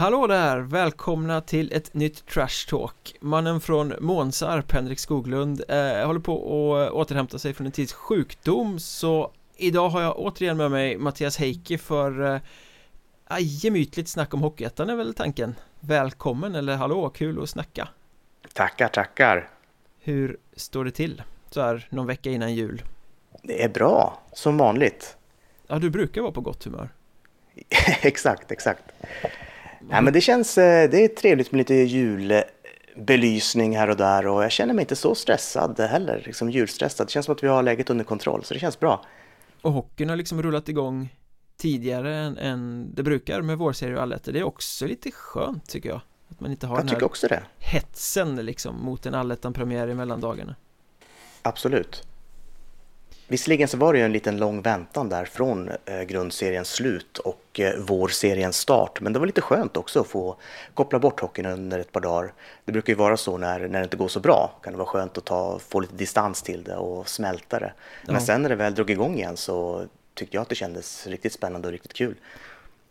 Hallå där! Välkomna till ett nytt Trash Talk. Mannen från Månsarp, Henrik Skoglund, eh, håller på att återhämta sig från en tids sjukdom Så idag har jag återigen med mig Mattias Heikki för eh, gemytligt snack om Hockeyettan är väl tanken. Välkommen eller hallå, kul att snacka. Tackar, tackar. Hur står det till så här någon vecka innan jul? Det är bra, som vanligt. Ja, du brukar vara på gott humör. Exakt, exakt Nej, men det känns, eh, det är trevligt med lite julbelysning här och där och jag känner mig inte så stressad heller, liksom julstressad. Det känns som att vi har läget under kontroll, så det känns bra. Och hockeyn har liksom rullat igång tidigare än, än det brukar med vårserie och allettor. Det är också lite skönt tycker jag. Att man inte har jag den här också det. hetsen liksom mot en allettan-premiär i mellandagarna. Absolut. Visserligen så var det ju en liten lång väntan där från eh, grundseriens slut och eh, vårseriens start, men det var lite skönt också att få koppla bort hockeyn under ett par dagar. Det brukar ju vara så när, när det inte går så bra, kan det vara skönt att ta, få lite distans till det och smälta det. Men ja. sen när det väl drog igång igen så tyckte jag att det kändes riktigt spännande och riktigt kul.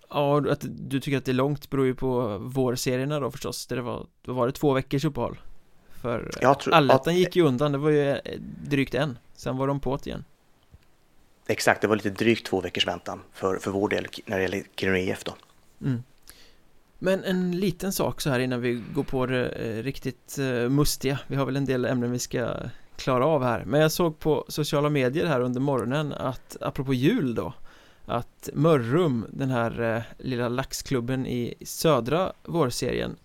Ja, att du tycker att det är långt beror ju på vårserierna då förstås, det var, då var det två veckors uppehåll. För allettan gick ju undan, det var ju eh, drygt en, sen var de på igen. Exakt, det var lite drygt två veckors väntan för, för vår del när det gäller Kiruna IF då. Mm. Men en liten sak så här innan vi går på det eh, riktigt eh, mustiga. Vi har väl en del ämnen vi ska klara av här. Men jag såg på sociala medier här under morgonen att apropå jul då att Mörrum, den här eh, lilla laxklubben i södra vårserien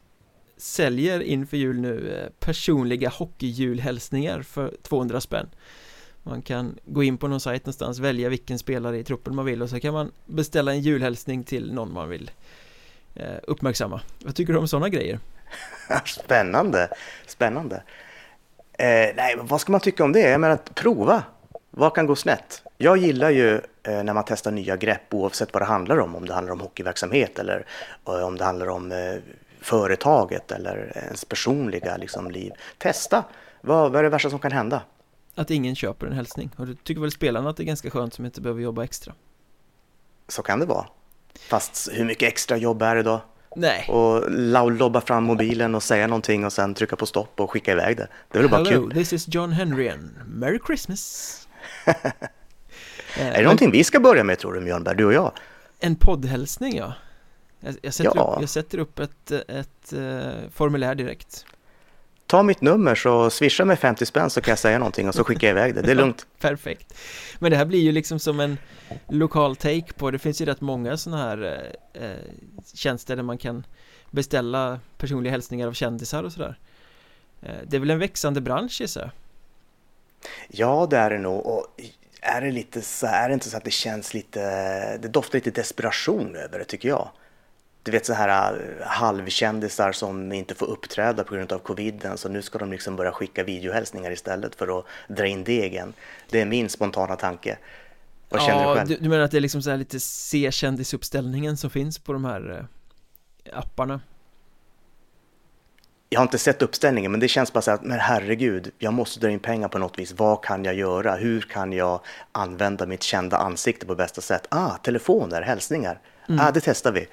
säljer inför jul nu eh, personliga hockeyjulhälsningar för 200 spänn man kan gå in på någon sajt någonstans, välja vilken spelare i truppen man vill och så kan man beställa en julhälsning till någon man vill eh, uppmärksamma. Vad tycker du om sådana grejer? Spännande, spännande. Eh, nej, vad ska man tycka om det? Jag menar, prova. Vad kan gå snett? Jag gillar ju eh, när man testar nya grepp oavsett vad det handlar om. Om det handlar om hockeyverksamhet eller eh, om det handlar om eh, företaget eller ens personliga liksom, liv. Testa. Vad, vad är det värsta som kan hända? Att ingen köper en hälsning och du tycker väl spelarna att det är ganska skönt som inte behöver jobba extra? Så kan det vara. Fast hur mycket extra jobb är det då? Nej. Och lobba fram mobilen och säga någonting och sen trycka på stopp och skicka iväg det. Det är väl bara kul? this is John Henryen. Merry Christmas! är det någonting vi ska börja med tror du Mjörnberg, du och jag? En poddhälsning ja. Jag, jag, sätter, ja. Upp, jag sätter upp ett, ett, ett uh, formulär direkt ta mitt nummer så swisha mig 50 spänn så kan jag säga någonting och så skickar jag iväg det, det är lugnt. Perfekt. Men det här blir ju liksom som en lokal take på, det finns ju rätt många sådana här eh, eh, tjänster där man kan beställa personliga hälsningar av kändisar och sådär. Eh, det är väl en växande bransch gissar jag? Ja, det är det nog. Och är det lite så är det inte så att det känns lite, det doftar lite desperation över det tycker jag du vet så här äh, halvkändisar som inte får uppträda på grund av coviden så nu ska de liksom börja skicka videohälsningar istället för att dra in degen. Det är min spontana tanke. Vad ja, känner du själv? Du, du menar att det är liksom så här lite C-kändisuppställningen som finns på de här äh, apparna? Jag har inte sett uppställningen men det känns bara så att men herregud, jag måste dra in pengar på något vis. Vad kan jag göra? Hur kan jag använda mitt kända ansikte på bästa sätt? Ah, telefoner, hälsningar. Mm. Ah, det testar vi.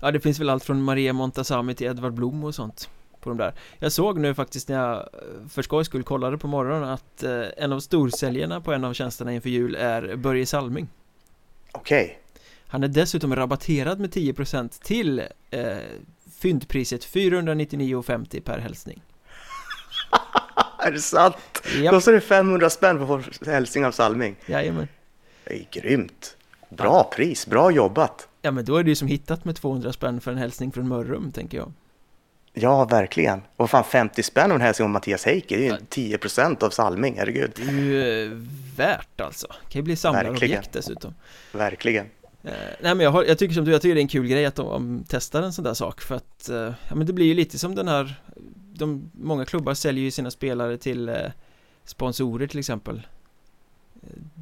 Ja det finns väl allt från Maria Montazami till Edvard Blom och sånt på de där Jag såg nu faktiskt när jag eh, för skojs skull kollade på morgonen att eh, en av storsäljarna på en av tjänsterna inför jul är Börje Salming Okej okay. Han är dessutom rabatterad med 10% till eh, fyndpriset 499,50 per hälsning Är det sant? Yep. Kostar det 500 spänn för att få hälsning av Salming? Jajamän Det är grymt Bra pris, bra jobbat Ja men då är det ju som hittat med 200 spänn för en hälsning från Mörrum tänker jag Ja, verkligen. Och fan 50 spänn och en hälsning om Mattias Heike, det är ju 10 procent av Salming, herregud. Det är ju eh, värt alltså. Det kan ju bli samlarobjekt dessutom. Verkligen. Eh, nej men jag, har, jag tycker som du, jag tycker det är en kul grej att de, de testar en sån där sak för att eh, ja men det blir ju lite som den här de, Många klubbar säljer ju sina spelare till eh, sponsorer till exempel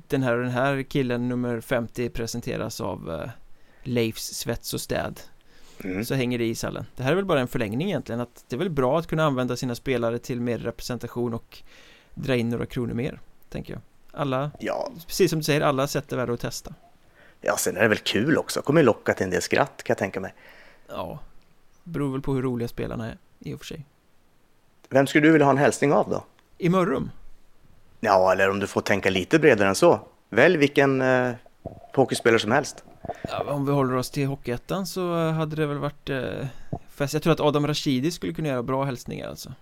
Den här och den här killen nummer 50 presenteras av eh, Leifs svets och städ mm. Så hänger det i ishallen Det här är väl bara en förlängning egentligen att Det är väl bra att kunna använda sina spelare till mer representation och Dra in några kronor mer Tänker jag Alla, ja. precis som du säger, alla sätt är värda att testa Ja, sen är det väl kul också, kommer locka till en del skratt kan jag tänka mig Ja, Beror väl på hur roliga spelarna är i och för sig Vem skulle du vilja ha en hälsning av då? I Mörrum? Ja, eller om du får tänka lite bredare än så. Välj vilken eh, hockeyspelare som helst. Ja, om vi håller oss till Hockeyettan så hade det väl varit eh, fest. Jag tror att Adam Rashidi skulle kunna göra bra hälsningar alltså.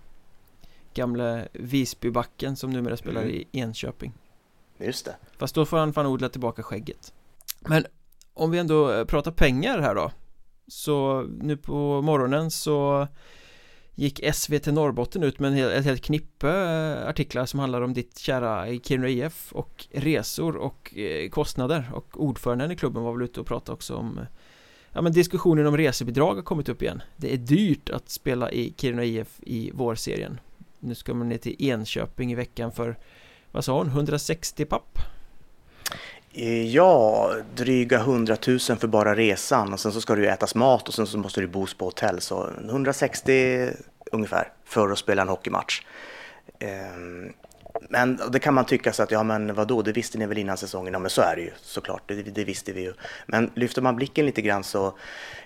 Gamle Visbybacken som numera spelar mm. i Enköping. Just det. Fast då får han fan odla tillbaka skägget. Men om vi ändå eh, pratar pengar här då. Så nu på morgonen så gick SVT Norrbotten ut med en hel, ett helt knippe eh, artiklar som handlar om ditt kära Kiruna IF och resor och eh, kostnader och ordföranden i klubben var väl ute och pratade också om Ja men diskussionen om resebidrag har kommit upp igen Det är dyrt att spela i Kiruna IF i vårserien Nu ska man ner till Enköping i veckan för Vad sa hon? 160 papp? Eh, ja, dryga 100 000 för bara resan och sen så ska det ju ätas mat och sen så måste du bo på hotell så 160 ungefär för att spela en hockeymatch. Ehm, men det kan man tycka så att, ja men vadå, det visste ni väl innan säsongen? Ja men så är det ju såklart, det, det visste vi ju. Men lyfter man blicken lite grann så,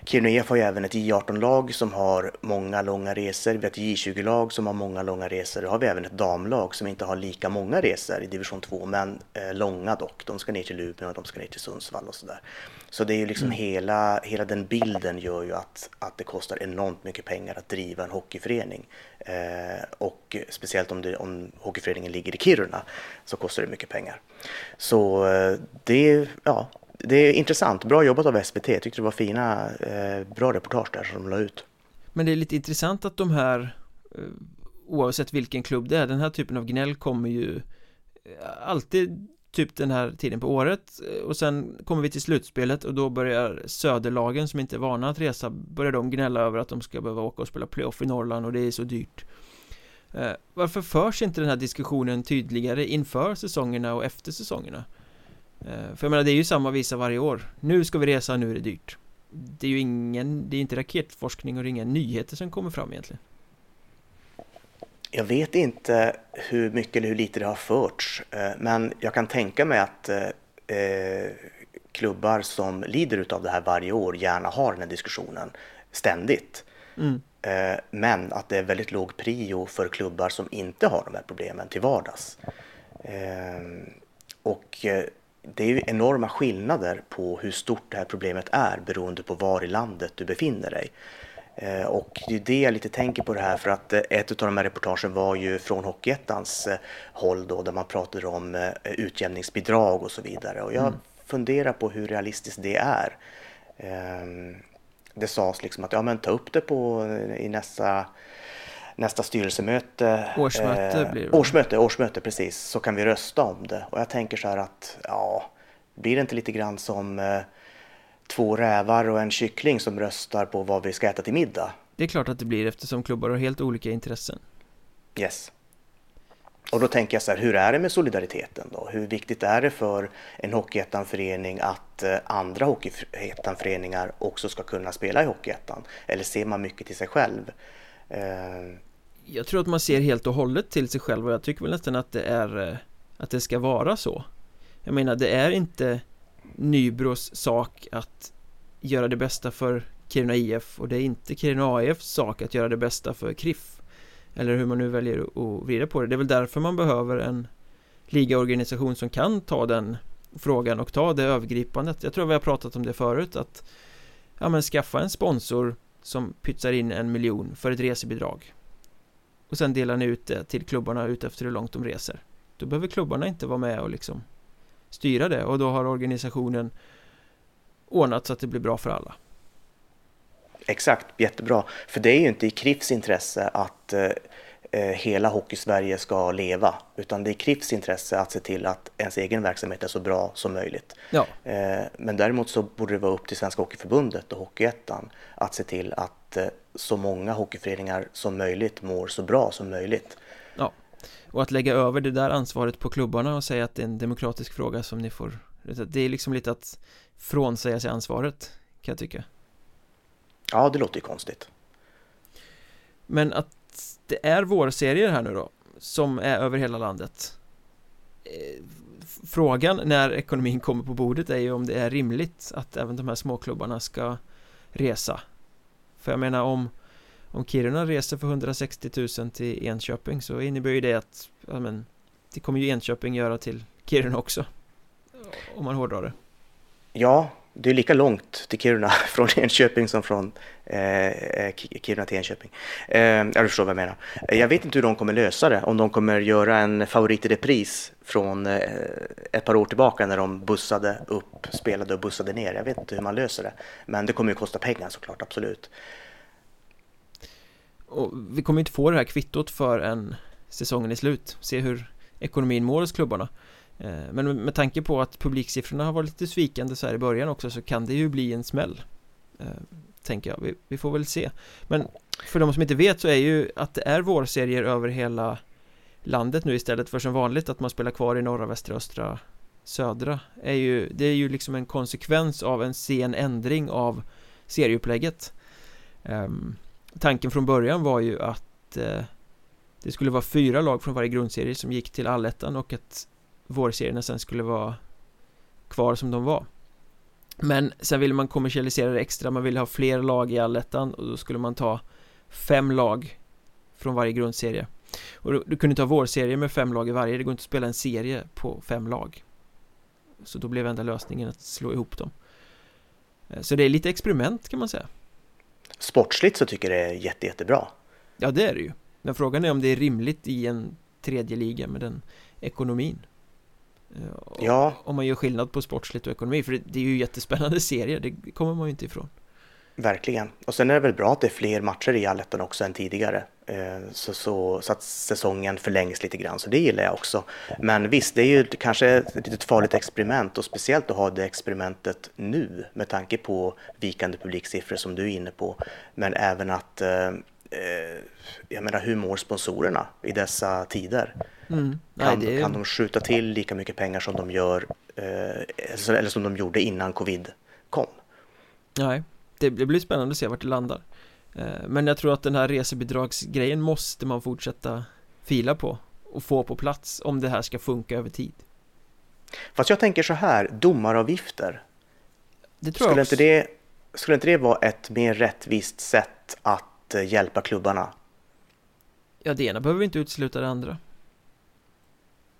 Kiruna IF har ju även ett J18-lag som har många långa resor. Vi har ett J20-lag som har många långa resor. Då har vi även ett damlag som inte har lika många resor i division 2, men eh, långa dock. De ska ner till Luleå och de ska ner till Sundsvall och sådär. Så det är ju liksom mm. hela, hela den bilden gör ju att, att det kostar enormt mycket pengar att driva en hockeyförening. Eh, och speciellt om, det, om hockeyföreningen ligger i Kiruna så kostar det mycket pengar. Så eh, det, ja, det är intressant. Bra jobbat av SVT. Jag tyckte det var fina, eh, bra reportage där som de la ut. Men det är lite intressant att de här eh, oavsett vilken klubb det är, den här typen av gnäll kommer ju eh, alltid typ den här tiden på året och sen kommer vi till slutspelet och då börjar söderlagen som inte är vana att resa börjar de gnälla över att de ska behöva åka och spela playoff i Norrland och det är så dyrt. Eh, Varför förs inte den här diskussionen tydligare inför säsongerna och efter säsongerna? Eh, för jag menar det är ju samma visa varje år. Nu ska vi resa, nu är det dyrt. Det är ju ingen, det är inte raketforskning och det är inga nyheter som kommer fram egentligen jag vet inte hur mycket eller hur lite det har förts, eh, men jag kan tänka mig att eh, eh, klubbar som lider av det här varje år gärna har den här diskussionen ständigt. Mm. Men att det är väldigt låg prio för klubbar som inte har de här problemen till vardags. Och det är ju enorma skillnader på hur stort det här problemet är beroende på var i landet du befinner dig. Eh, och det är det jag lite tänker på det här för att eh, ett av de här reportagen var ju från Hockeyettans eh, håll då där man pratade om utjämningsbidrag och så vidare och jag mm. funderar på hur realistiskt det är. Ehm, det sades liksom att ja men ta upp det på i nästa nästa styrelsemöte. Årsmöte blir det. Årsmöte, årsmöte precis, så kan vi rösta om det. Och jag tänker så här att ja, blir det inte lite grann som två rävar och en kyckling som röstar på vad vi ska äta till middag. Det är klart att det blir eftersom klubbar har helt olika intressen. Yes. Och då tänker jag så här, hur är det med solidariteten då? Hur viktigt är det för en Hockeyettan-förening att eh, andra Hockeyettan-föreningar också ska kunna spela i Hockeyettan? Eller ser man mycket till sig själv? Uh... Jag tror att man ser helt och hållet till sig själv och jag tycker väl nästan att det är eh, att det ska vara så. Jag menar, det är inte Nybros sak att göra det bästa för Kiruna IF och det är inte Kiruna AIFs sak att göra det bästa för KRIF eller hur man nu väljer att vrida på det. Det är väl därför man behöver en ligaorganisation som kan ta den frågan och ta det övergripandet. Jag tror vi har pratat om det förut att ja men skaffa en sponsor som pytsar in en miljon för ett resebidrag och sen delar ni ut det till klubbarna utefter hur långt de reser. Då behöver klubbarna inte vara med och liksom styra det och då har organisationen ordnat så att det blir bra för alla. Exakt, jättebra. För det är ju inte i KRIFs intresse att eh, eh, hela Hockeysverige ska leva, utan det är KRIFs intresse att se till att ens egen verksamhet är så bra som möjligt. Ja. Eh, men däremot så borde det vara upp till Svenska Hockeyförbundet och Hockeyettan att se till att eh, så många hockeyföreningar som möjligt mår så bra som möjligt. Ja. Och att lägga över det där ansvaret på klubbarna och säga att det är en demokratisk fråga som ni får Det är liksom lite att frånsäga sig ansvaret kan jag tycka. Ja, det låter ju konstigt. Men att det är vårserier här nu då Som är över hela landet. Eh, Frågan när ekonomin kommer på bordet är ju om det är rimligt att även de här småklubbarna ska resa. För jag menar om om Kiruna reser för 160 000 till Enköping så innebär ju det att ja, men, Det kommer ju Enköping göra till Kiruna också Om man hårdrar det Ja, det är lika långt till Kiruna från Enköping som från eh, eh Kiruna till Enköping. Eh, jag förstår vad jag menar. Jag vet inte hur de kommer lösa det, om de kommer göra en favorit i repris från eh, ett par år tillbaka när de bussade upp, spelade och bussade ner. Jag vet inte hur man löser det, men det kommer ju kosta pengar såklart, absolut. Och vi kommer inte få det här kvittot för en säsongen är slut. Se hur ekonomin mår hos klubbarna. Eh, men med tanke på att publiksiffrorna har varit lite svikande så här i början också så kan det ju bli en smäll eh, Tänker jag, vi, vi, får väl se Men för de som inte vet så är ju att det är vårserier över hela landet nu istället för som vanligt att man spelar kvar i norra, västra, östra, södra är ju, Det är ju liksom en konsekvens av en sen ändring av serieupplägget um, Tanken från början var ju att eh, det skulle vara fyra lag från varje grundserie som gick till allettan och att vårserierna sen skulle vara kvar som de var. Men sen ville man kommersialisera det extra, man ville ha fler lag i allettan och då skulle man ta fem lag från varje grundserie. Och du, du kunde inte ha vårserie med fem lag i varje, det går inte att spela en serie på fem lag. Så då blev enda lösningen att slå ihop dem. Eh, så det är lite experiment kan man säga. Sportsligt så tycker jag det är jätte, jättebra Ja det är det ju Men frågan är om det är rimligt i en tredje liga med den ekonomin Eh, ja. Om man gör skillnad på sportsligt och ekonomi För det, det är ju jättespännande serier Det kommer man ju inte ifrån Verkligen. Och sen är det väl bra att det är fler matcher i allettan också än tidigare. Eh, så, så, så, att säsongen förlängs lite grann, så det gillar jag också. Men visst, det är ju kanske ett litet farligt experiment och speciellt att ha det experimentet nu med tanke på vikande publiksiffror som du är inne på. Men även att, eh, jag menar hur mår sponsorerna i dessa tider? Mm. Nej, kan, det... kan de skjuta till lika mycket pengar som de gör eh, eller som de gjorde innan covid kom? Nej, det blir spännande att se vart det landar. Eh, men jag tror att den här resebidragsgrejen måste man fortsätta fila på och få på plats om det här ska funka över tid. Fast jag tänker så här, domaravgifter. Det tror skulle, jag också. Inte det, skulle inte det vara ett mer rättvist sätt att eh, hjälpa klubbarna? Ja, det ena behöver inte utesluta det andra.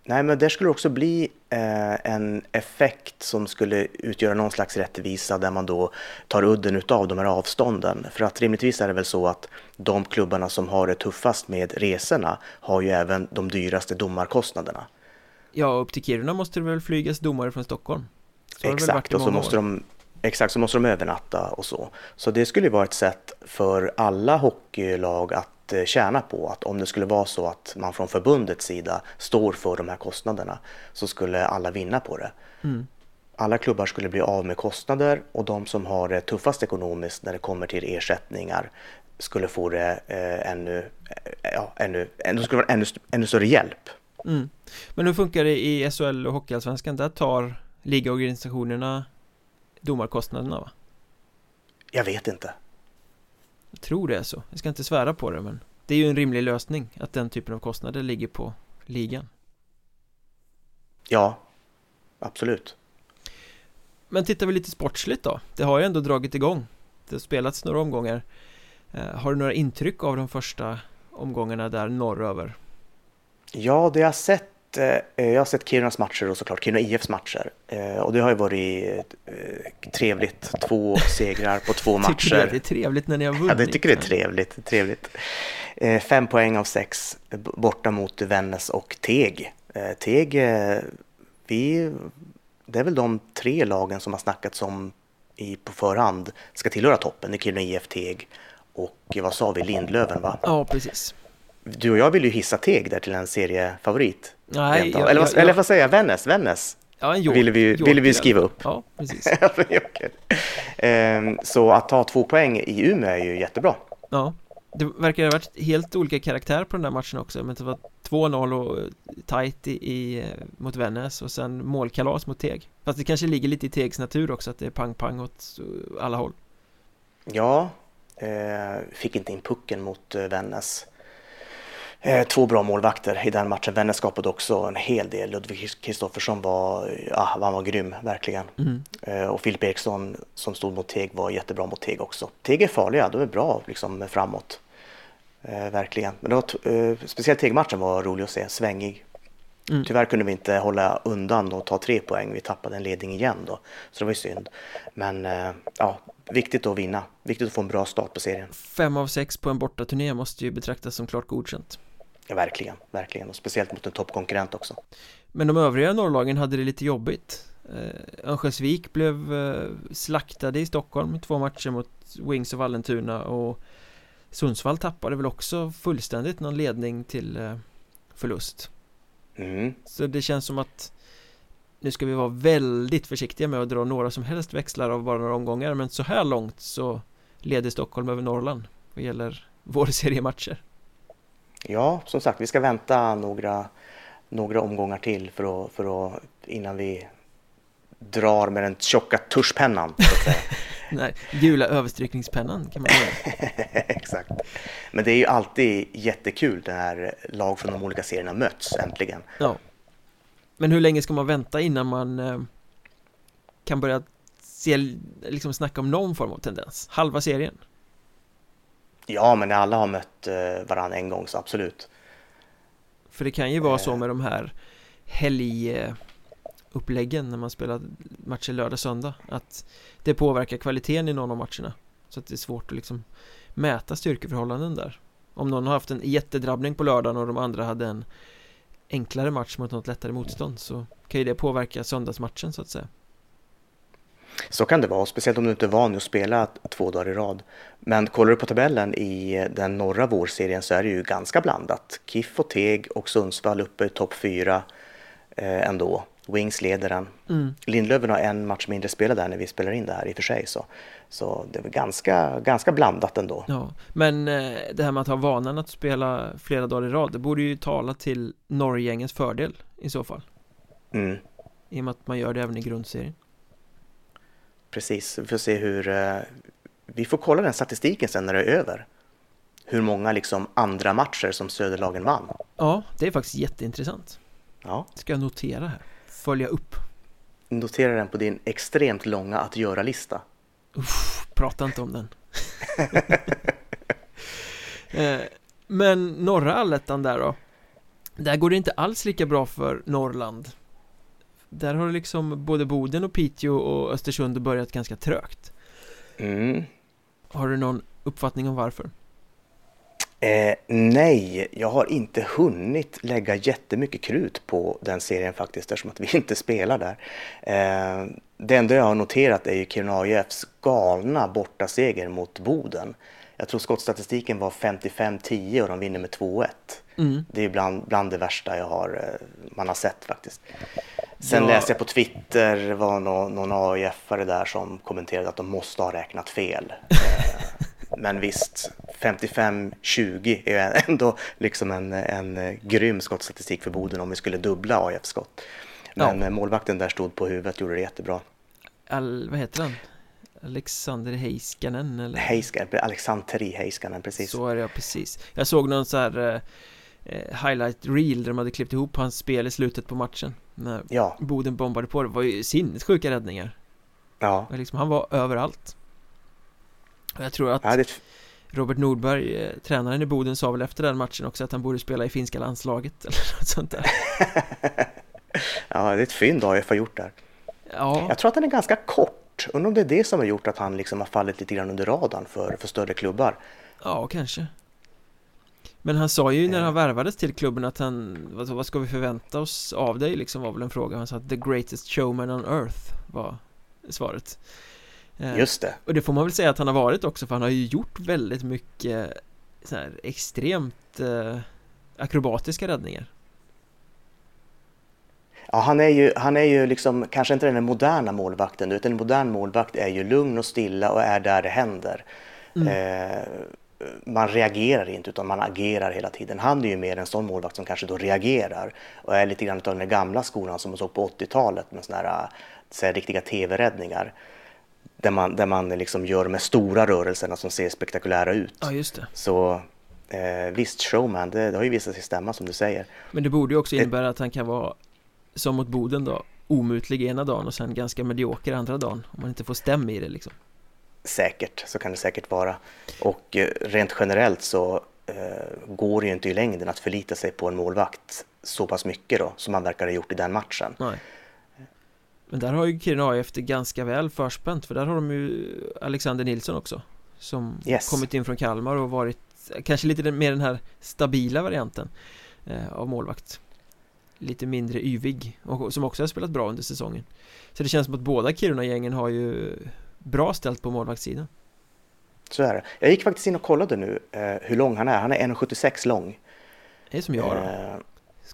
Nej, men där skulle också bli eh, en effekt som skulle utgöra någon slags rättvisa där man då tar udden utav de här avstånden. För att rimligtvis är det väl så att de klubbarna som har det tuffast med resorna har ju även de dyraste domarkostnaderna. Ja, upp till Kiruna måste det väl flygas domare från Stockholm? Så Exakt, och så måste de Exakt, så måste de övernatta och så. Så det skulle vara ett sätt för alla hockeylag att Eh, tjäna på att om det skulle vara så att man från förbundets sida står för de här kostnaderna så skulle alla vinna på det. Mm. Alla klubbar skulle bli av med kostnader och de som har det tuffast ekonomiskt när det kommer till ersättningar skulle få det eh, ännu, eh, ja, ännu, ännu, skulle vara ännu, ännu större hjälp. Mm. Men hur funkar det i SHL och Hockeyallsvenskan? Där tar ligaorganisationerna domarkostnaderna va? Jag vet inte. Jag tror det är så, jag ska inte svära på det men Det är ju en rimlig lösning att den typen av kostnader ligger på ligan. Ja, absolut. Men tittar vi lite sportsligt då? Det har ju ändå dragit igång. Det har spelats några omgångar. Eh, Har du några intryck av de första omgångarna där norröver? Ja, det jag sett jag har sett Kirunas matcher och såklart Kiruna IFs matcher. Eh, och det har ju varit eh, trevligt. Två segrar på två matcher. Tycker du det är trevligt när ni har vunnit? Ja, det tycker det är trevligt. trevligt. Fem poäng av sex borta mot Vännäs och Teg. Teg, vi, det är väl de tre lagen som har snackats om i, på förhand ska tillhöra toppen. Det är Kiruna IF, Teg och vad sa vi, Lindlöven va? Ja, precis. Du och jag vill ju hissa Teg där till en seriefavorit. Nej, jag, eller, vad, jag, eller vad säger jag? Vännäs? Vännäs? Ja, en ville vi, ville vi skriva upp. Ja, precis. Ehm, så att ta två poäng i Umeå är ju jättebra. Ja, det verkar ha varit helt olika karaktär på den där matchen också. Men det var 2-0 och tight i, i, mot Vännäs och sen målkalas mot Teg. Fast det kanske ligger lite i Tegs natur också att det är pang-pang åt alla håll. Ja, eh, fick inte in pucken mot eh, Vännäs. Eh, två bra målvakter i den matchen. Vännäs skapade också en hel del. Ludvig Kristoffersson var, ja, han var grym, verkligen. Mm. Eh, och Filip Eriksson som stod mot Teg var jättebra mot Teg också. Teg är farliga, de är bra liksom framåt. Eh, verkligen. Men det var, eh, speciellt Teg-matchen var rolig att se, svängig. Mm. Tyvärr kunde vi inte hålla undan och ta tre poäng. Vi tappade en ledning igen då, så det var ju synd. Men ja, viktigt att vinna. Viktigt att få en bra start på serien. Fem av sex på en bortaturné måste ju betraktas som klart godkänt. Ja, verkligen, verkligen. Och speciellt mot en toppkonkurrent också. Men de övriga norrlagen hade det lite jobbigt. Eh, Örnsköldsvik blev eh, slaktade i Stockholm i två matcher mot Wings och Vallentuna och Sundsvall tappade väl också fullständigt någon ledning till eh, förlust. Mm. Så det känns som att nu ska vi vara väldigt försiktiga med att dra några som helst växlar av bara några omgångar men så här långt så leder Stockholm över Norrland vad gäller vår seriematcher. Ja, som sagt, vi ska vänta några, några omgångar till för att, för att, innan vi drar med den tjocka tuschpennan. Nej, gula överstrykningspennan kan man säga. Exakt. Men det är ju alltid jättekul när lag från de olika serierna möts äntligen. Ja. Men hur länge ska man vänta innan man eh, kan börja se, liksom snacka om någon form av tendens? Halva serien? Ja, men alla har mött eh, varandra en gång så absolut. För det kan ju vara så eh. med de här helguppläggen när man spelar matcher lördag söndag att det påverkar kvaliteten i någon av matcherna. Så att det är svårt att liksom mäta styrkeförhållanden där. Om någon har haft en jättedrabbning på lördagen och de andra hade en enklare match mot något lättare motstånd så kan ju det påverka söndagsmatchen så att säga. Så kan det vara, speciellt om du inte är van att spela två dagar i rad. Men kollar du på tabellen i den norra vårserien så är det ju ganska blandat. KIF och Teg och Sundsvall uppe i topp fyra eh, ändå. Wings leder den. Mm. Lindlöven har en match mindre spelad där när vi spelar in det här i och för sig. Så, så det är ganska, ganska blandat ändå. Ja, men eh, det här med att ha vanan att spela flera dagar i rad, det borde ju tala till Norrgängens fördel i så fall. Mm. I och med att man gör det även i grundserien. Precis, vi får se hur... Eh, vi får kolla den statistiken sen när det är över. Hur många liksom andra matcher som Söderlagen vann. Ja, det är faktiskt jätteintressant. Ja. Ska jag notera här följa upp. Notera den på din extremt långa att göra-lista. Prata inte om den. Eh, men norra allettan där då? Där går det inte alls lika bra för Norrland. Där har liksom både Boden och Piteå och Östersund börjat ganska trögt. Mm. Har du någon uppfattning om varför? Eh, nej, jag har inte hunnit lägga jättemycket krut på den serien faktiskt eftersom att vi inte spelar där. Eh, det enda jag har noterat är ju Kiruna AIFs galna bortaseger mot Boden. Jag tror skottstatistiken var 55-10 och de vinner med 2-1. Mm. Det är bland, bland det värsta jag har, eh, man har sett faktiskt. Sen ja. läste jag på Twitter, var någon, någon AIF-are där som kommenterade att de måste ha räknat fel. Eh, men visst, 55-20 är ändå liksom en, en grym skottstatistik för Boden om vi skulle dubbla AIF-skott. Men ja. målvakten där stod på huvudet, gjorde det jättebra. Al, vad heter han? Alexander Heiskanen eller? Heiskanen, Alexanteri Heiskanen, precis. Så är det, ja, precis. Jag såg någon så här eh, highlight reel där de hade klippt ihop hans spel i slutet på matchen. När ja. Boden bombade på det. Var ju sinnessjuka räddningar. Ja. Liksom, han var överallt. Och jag tror att ja, det... Robert Nordberg, eh, tränaren i Boden, sa väl efter den matchen också att han borde spela i finska landslaget eller något sånt där. ja, det är ett fynd AIF har gjort där. Ja. Jag tror att han är ganska kort. Undrar om det är det som har gjort att han liksom har fallit lite grann under radarn för, för större klubbar. Ja, kanske. Men han sa ju när han värvades till klubben att han, vad, vad ska vi förvänta oss av dig liksom var väl en fråga. Han sa att the greatest showman on earth var svaret. Eh, Just det. Och det får man väl säga att han har varit också för han har ju gjort väldigt mycket så här extremt eh, akrobatiska räddningar. Ja, han är ju, han är ju liksom kanske inte den moderna målvakten utan en modern målvakt är ju lugn och stilla och är där det händer. Mm. Eh, man reagerar inte utan man agerar hela tiden. Han är ju mer en sån målvakt som kanske då reagerar och är lite grann av den gamla skolan som man såg på 80-talet med såna här, så här riktiga tv-räddningar. Där man, där man liksom gör de här stora rörelserna som ser spektakulära ut. Ja, just det. Så Eh, visst, showman, det, det, har ju visat sig stämma som du säger. Men det borde ju också innebära att han kan vara, som mot Boden då, omutlig ena dagen och sen ganska medioker andra dagen. Om man inte får stäm i det liksom. Säkert, så kan det säkert vara. Och eh, rent generellt så eh, går det ju inte i längden att förlita sig på en målvakt så pass mycket då, som han verkar ha gjort i den matchen. Nej. Men där har ju Kiruna AIF det ganska väl förspänt för där har de ju Alexander Nilsson också Som yes. kommit in från Kalmar och varit kanske lite mer den här stabila varianten eh, av målvakt Lite mindre yvig och som också har spelat bra under säsongen Så det känns som att båda Kiruna-gängen har ju bra ställt på målvaktssidan Så är det. Jag gick faktiskt in och kollade nu eh, hur lång han är. Han är 1,76 lång. Det är som jag då. Eh,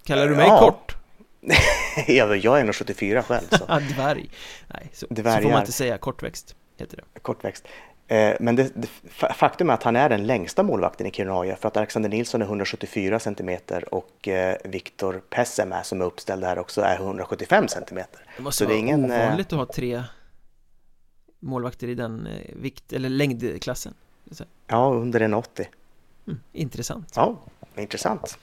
Kallar du mig ja. kort? jag är 1,74 själv. Så. Dvärg. Nej, så, så, får man inte säga. Kortväxt heter det. Kortväxt. Eh, men det, det, faktum är att han är den längsta målvakten i Kiruna för att Alexander Nilsson är 174 cm och eh, Viktor Pessemä som är uppställd här också är 175 cm. Det måste så vara det är ingen, eh, ovanligt att ha tre målvakter i den vikt eller längdklassen. Ja, under 1,80. Mm, intressant. Ja, intressant.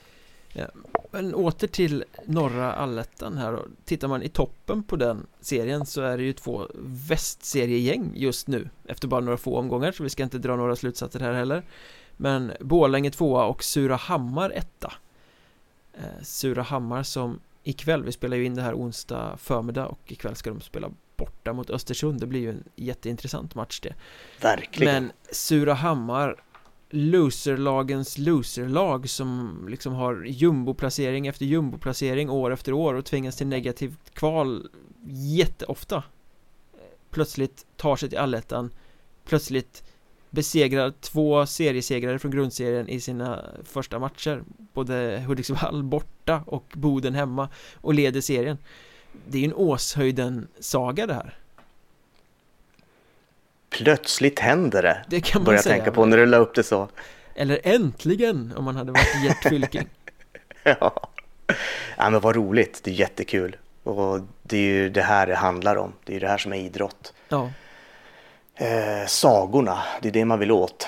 Ja, men åter till norra allettan här och tittar man i toppen på den serien så är det ju två västseriegäng just nu efter bara några få omgångar så vi ska inte dra några slutsatser här heller men Borlänge tvåa och Surahammar etta eh, Surahammar som ikväll, vi spelar ju in det här onsdag förmiddag och ikväll ska de spela borta mot Östersund. Det blir ju en jätteintressant match det. Verkligen. Men Surahammar loserlagens loserlag som liksom har jumboplacering efter jumboplacering år efter år och tvingas till negativt kval jätteofta. Plötsligt tar sig till allettan. Plötsligt besegrar två seriesegrare från grundserien i sina första matcher. Både Hudiksvall borta och Boden hemma och leder serien det är ju en Åshöjden-saga det här plötsligt händer det. Det kan man Börjar säga. tänka på när du la upp det så. Eller äntligen om man hade varit Gert Fylking. ja. ja, men vad roligt. Det är jättekul. Och det är ju det här det handlar om. Det är ju det här som är idrott. Ja. Eh, sagorna, det är det man vill åt.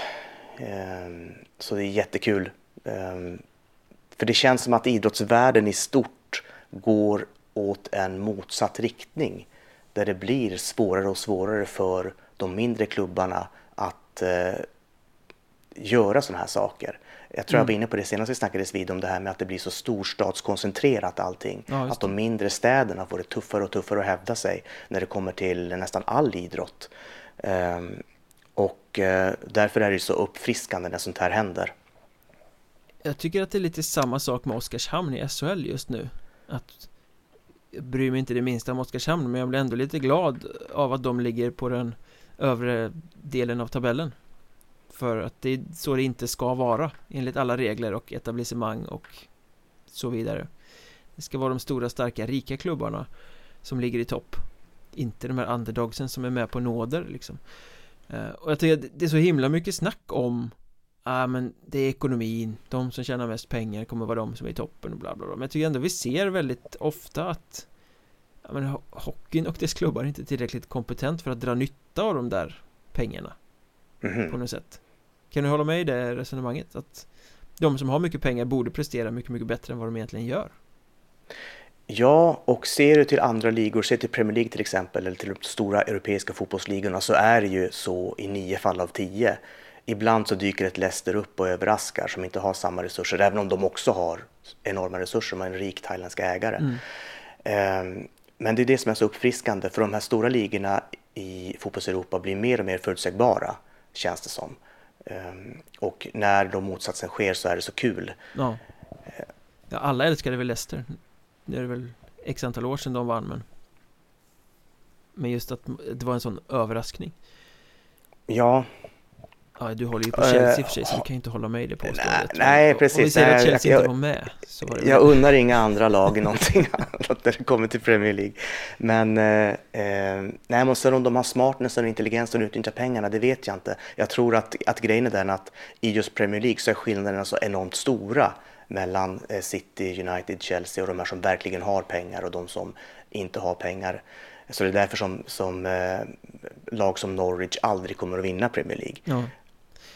Eh, så det är jättekul. Eh, för det känns som att idrottsvärlden i stort går åt en motsatt riktning. Där det blir svårare och svårare för de mindre klubbarna att eh, göra sådana här saker. Jag tror mm. jag var inne på det senast vi snackades vid om det här med att det blir så storstadskoncentrerat allting. Ja, att de mindre städerna får det tuffare och tuffare att hävda sig när det kommer till nästan all idrott. Um, och uh, därför är det så uppfriskande när sånt här händer. Jag tycker att det är lite samma sak med Oskarshamn i SHL just nu. Att bryr mig inte det minsta om Oskarshamn men jag blir ändå lite glad av att de ligger på den övre delen av tabellen. För att det är så det inte ska vara enligt alla regler och etablissemang och så vidare. Det ska vara de stora, starka, rika klubbarna som ligger i topp. Inte de här underdogsen som är med på nåder liksom. Eh, och jag tycker att det är så himla mycket snack om ah, men det är ekonomin, de som tjänar mest pengar kommer vara de som är i toppen och bla bla bla. Men jag tycker ändå vi ser väldigt ofta att ja, men hockeyn och dess klubbar är inte tillräckligt kompetent för att dra nytta av de där pengarna. Mm. på något sätt. Kan du hålla med i det resonemanget? Att de som har mycket pengar borde prestera mycket, mycket bättre än vad de egentligen gör? Ja, och ser du till andra ligor, ser till Premier League till exempel eller till de stora europeiska fotbollsligorna så är det ju så i nio fall av tio Ibland så dyker ett Leicester upp och överraskar som inte har samma resurser, även om de också har enorma resurser med en rik thailändsk ägare. Mm. Um, men det är det som är så uppfriskande för de här stora ligorna i fotbolls-Europa blir mer och mer förutsägbara känns det som. Um, och när de motsatsen sker så är det så kul. Ja, ja alla älskade väl Leicester. Det är väl x antal år sedan de vann men Men just att det var en sån överraskning. Ja, Ja, du håller ju på Chelsea i och för sig så du kan ju inte hålla med i det påståendet. Nej, nej precis Om vi säger att Chelsea jag, inte var med så var det Jag unnar inga andra lag någonting annat när det kommer till Premier League. Men eh, eh Nej, men sen om de har smartness och intelligens och utnyttjar pengarna, det vet jag inte. Jag tror att, att grejen är den att i just Premier League så är skillnaderna så enormt stora mellan eh, City, United, Chelsea och de här som verkligen har pengar och de som inte har pengar. Så det är därför som, som eh, lag som Norwich aldrig kommer att vinna Premier League. Ja.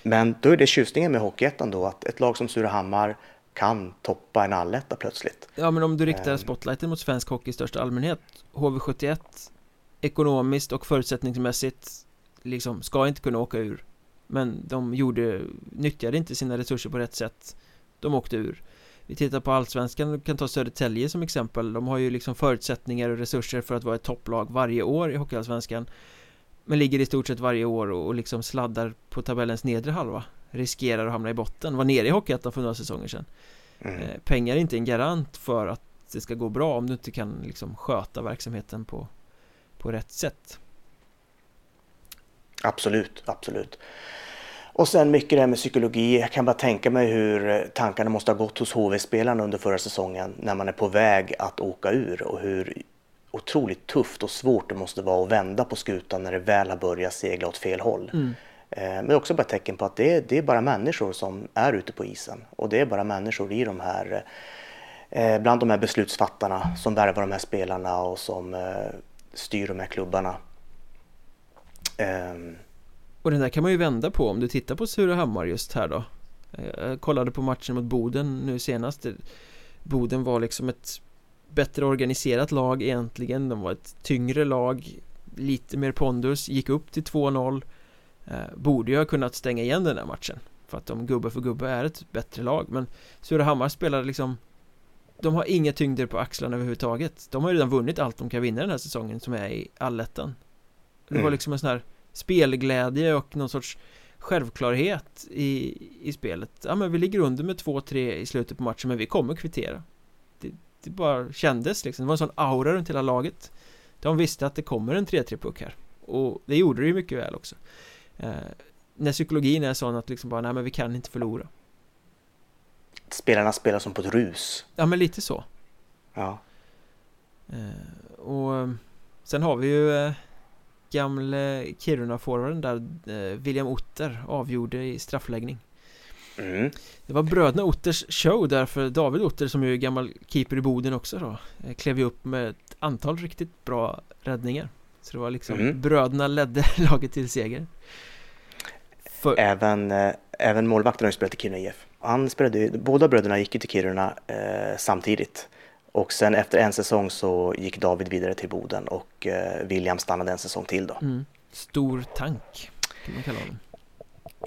Men då är det tjusningen med Hockeyettan då, att ett lag som Surahammar kan toppa en alletta plötsligt. Ja, men om du riktar ehm. spotlighten mot svensk hockey i största allmänhet HV71 ekonomiskt och förutsättningsmässigt liksom ska inte kunna åka ur. Men de gjorde, nyttjade inte sina resurser på rätt sätt. De åkte ur. Vi tittar på Allsvenskan, vi kan ta Södertälje som exempel. De har ju liksom förutsättningar och resurser för att vara ett topplag varje år i Hockeyallsvenskan Men ligger i stort sett varje år och, liksom sladdar på tabellens nedre halva Riskerar att hamna i botten, var nere i Hockeyettan för några säsonger sedan mm. eh, Pengar är inte en garant för att det ska gå bra om du inte kan liksom sköta verksamheten på, på rätt sätt Absolut, absolut. Och sen mycket det här med psykologi. Jag kan bara tänka mig hur eh, tankarna måste ha gått hos HV-spelarna under förra säsongen när man är på väg att åka ur och hur otroligt tufft och svårt det måste vara att vända på skutan när det väl har börjat segla åt fel håll. Mm. Eh, men också bara ett tecken på att det är, det är bara människor som är ute på isen och det är bara människor i de här eh, bland de här beslutsfattarna som värvar de här spelarna och som styr de här klubbarna. Um... Och den där kan man ju vända på om du tittar på Surahammar just här då Jag kollade på matchen mot Boden nu senast Boden var liksom ett bättre organiserat lag egentligen. De var ett tyngre lag Lite mer pondus, gick upp till 2-0 eh, Borde ju ha kunnat stänga igen den där matchen För att de gubbe för gubbe är ett bättre lag. Men Surahammar spelade liksom De har inga tyngder på axlarna överhuvudtaget. De har ju redan vunnit allt de kan vinna den här säsongen som är i allettan. Det var mm. liksom en sån här spelglädje och någon sorts självklarhet i, i spelet. Ja men vi ligger under med 2-3 i slutet på matchen men vi kommer kvittera. Det, det bara kändes liksom, det var en sån aura runt hela laget. De visste att det kommer en 3-3 puck här. Och det gjorde det ju mycket väl också. Eh, När psykologin är sån att liksom bara, nej men vi kan inte förlora. Spelarna spelar som på ett rus. Ja men lite så. Ja. Eh, Och sen har vi ju eh, gamle Kiruna-forwarden där eh, William Otter avgjorde i straffläggning mm. Det var bröderna Otters show där för David Otter som ju är gammal keeper i Boden också då eh, Klev ju upp med ett antal riktigt bra räddningar Så det var liksom mm. bröderna ledde laget till seger för... Även, eh, även målvakten har ju spelat i Kiruna IF Han spelade, båda bröderna gick ju till Kiruna eh, samtidigt och sen efter en säsong så gick David vidare till Boden och eh, William stannade en säsong till då. Mm. Stor tank kan man kalla honom.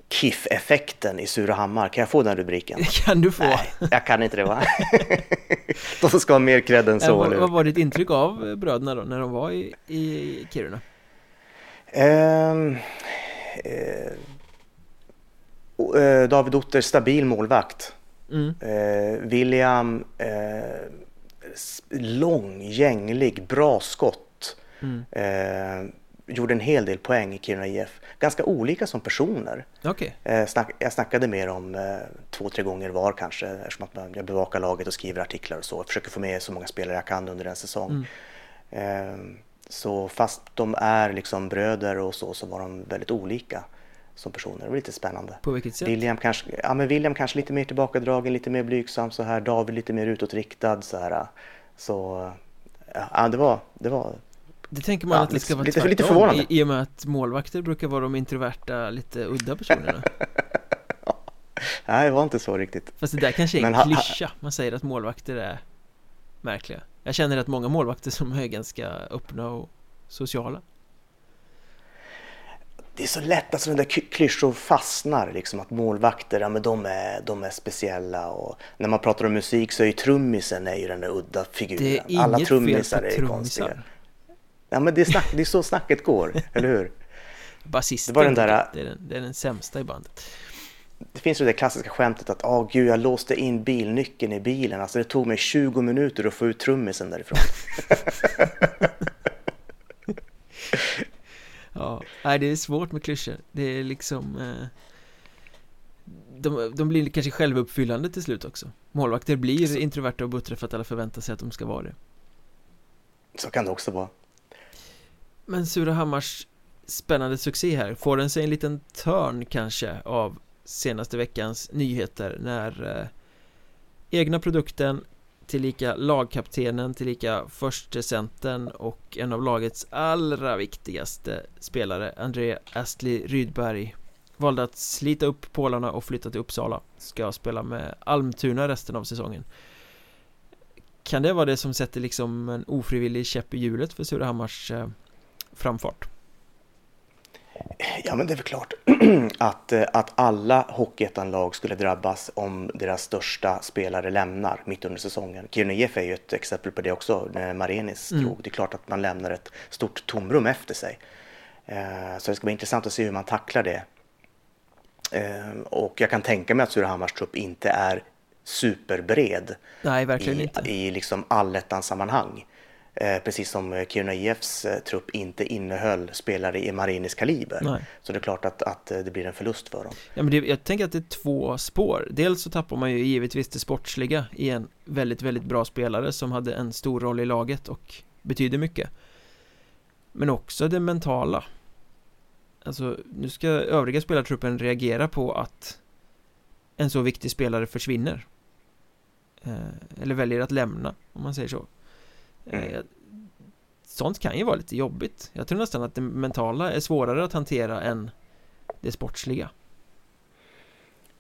KIF-effekten i Surahammar, kan jag få den rubriken? Det kan du få. Nej, jag kan inte det va? de ska ha mer cred än så. Vad, vad var ditt intryck av bröderna då, när de var i, i Kiruna? Um, uh, David Otter, stabil målvakt. Mm. Uh, William lång, gänglig, bra skott. Mm. Gjorde en hel del poäng i Kiruna IF. Ganska olika som personer. Okay. Eh, snack, jag snackade med dem eh, två, tre gånger var kanske eftersom att jag bevakar laget och skriver artiklar och så. Jag försöker få med så många spelare jag kan under en säsong. Mm. Eh, så fast de är liksom bröder och så, så var de väldigt olika som personer. Det var lite spännande. På vilket sätt? William kanske, ja, men William kanske lite mer tillbakadragen, lite mer blygsam så här. David lite mer utåtriktad så här. Så ja, det var, det var det tänker man ja, att det ska vara lite, tvärtom. lite förvånande. I, i och med att målvakter brukar vara de introverta, lite udda personerna. Nej, det var inte så riktigt. Fast det där kanske är en klyscha, man säger att målvakter är märkliga. Jag känner att många målvakter som är ganska öppna och sociala. Det är så lätt att sådana där klyschor fastnar, liksom att målvakter, ja men de är, de är speciella. Och när man pratar om musik så är ju trummisen är ju den där udda figuren. Det är inget Alla trummisar fel på är konstiga. Ja men det är, snack, det är så snacket går, eller hur? Basisten, det, var den där, det, är den, det är den sämsta i bandet. Det finns ju det klassiska skämtet att åh oh, gud, jag låste in bilnyckeln i bilen. Alltså det tog mig 20 minuter att få ut trummisen därifrån. Ja, nej det är svårt med klyschor Det är liksom eh, de, de blir kanske självuppfyllande till slut också Målvakter blir introverta och buttra för att alla förväntar sig att de ska vara det Så kan det också vara men Surahammars spännande succé här Får den sig en liten törn kanske av senaste veckans nyheter när eh, egna produkten tillika lagkaptenen, tillika förstecentern och en av lagets allra viktigaste spelare, André Astley Rydberg Valde att slita upp pålarna och flytta till Uppsala Ska spela med Almtuna resten av säsongen. Kan det vara det som sätter liksom en ofrivillig käpp i hjulet för Surahammars eh, framfart? Ja, men det är väl klart att, eh, att alla Hockeyettan-lag skulle drabbas om deras största spelare lämnar mitt under säsongen. Kiruna IF är ju ett exempel på det också, när Marenis mm. drog. Det är klart att man lämnar ett stort tomrum efter sig. Eh, så det ska bli intressant att se hur man tacklar det. Eh, och jag kan tänka mig att Surahammars trupp inte är superbred Nej, verkligen i, inte. i liksom allettans sammanhang. Eh, precis som Kiruna IFs eh, trupp inte innehöll spelare i Marinis kaliber. Nej. Så det är klart att, att eh, det blir en förlust för dem. Ja, men det, jag tänker att det är två spår. Dels så tappar man ju givetvis det sportsliga i en väldigt, väldigt bra spelare som hade en stor roll i laget och betyder mycket. Men också det mentala. Alltså, nu ska övriga spelartruppen reagera på att en så viktig spelare försvinner. Eh, eller väljer att lämna, om man säger så. Mm. Sånt kan ju vara lite jobbigt Jag tror nästan att det mentala är svårare att hantera än det sportsliga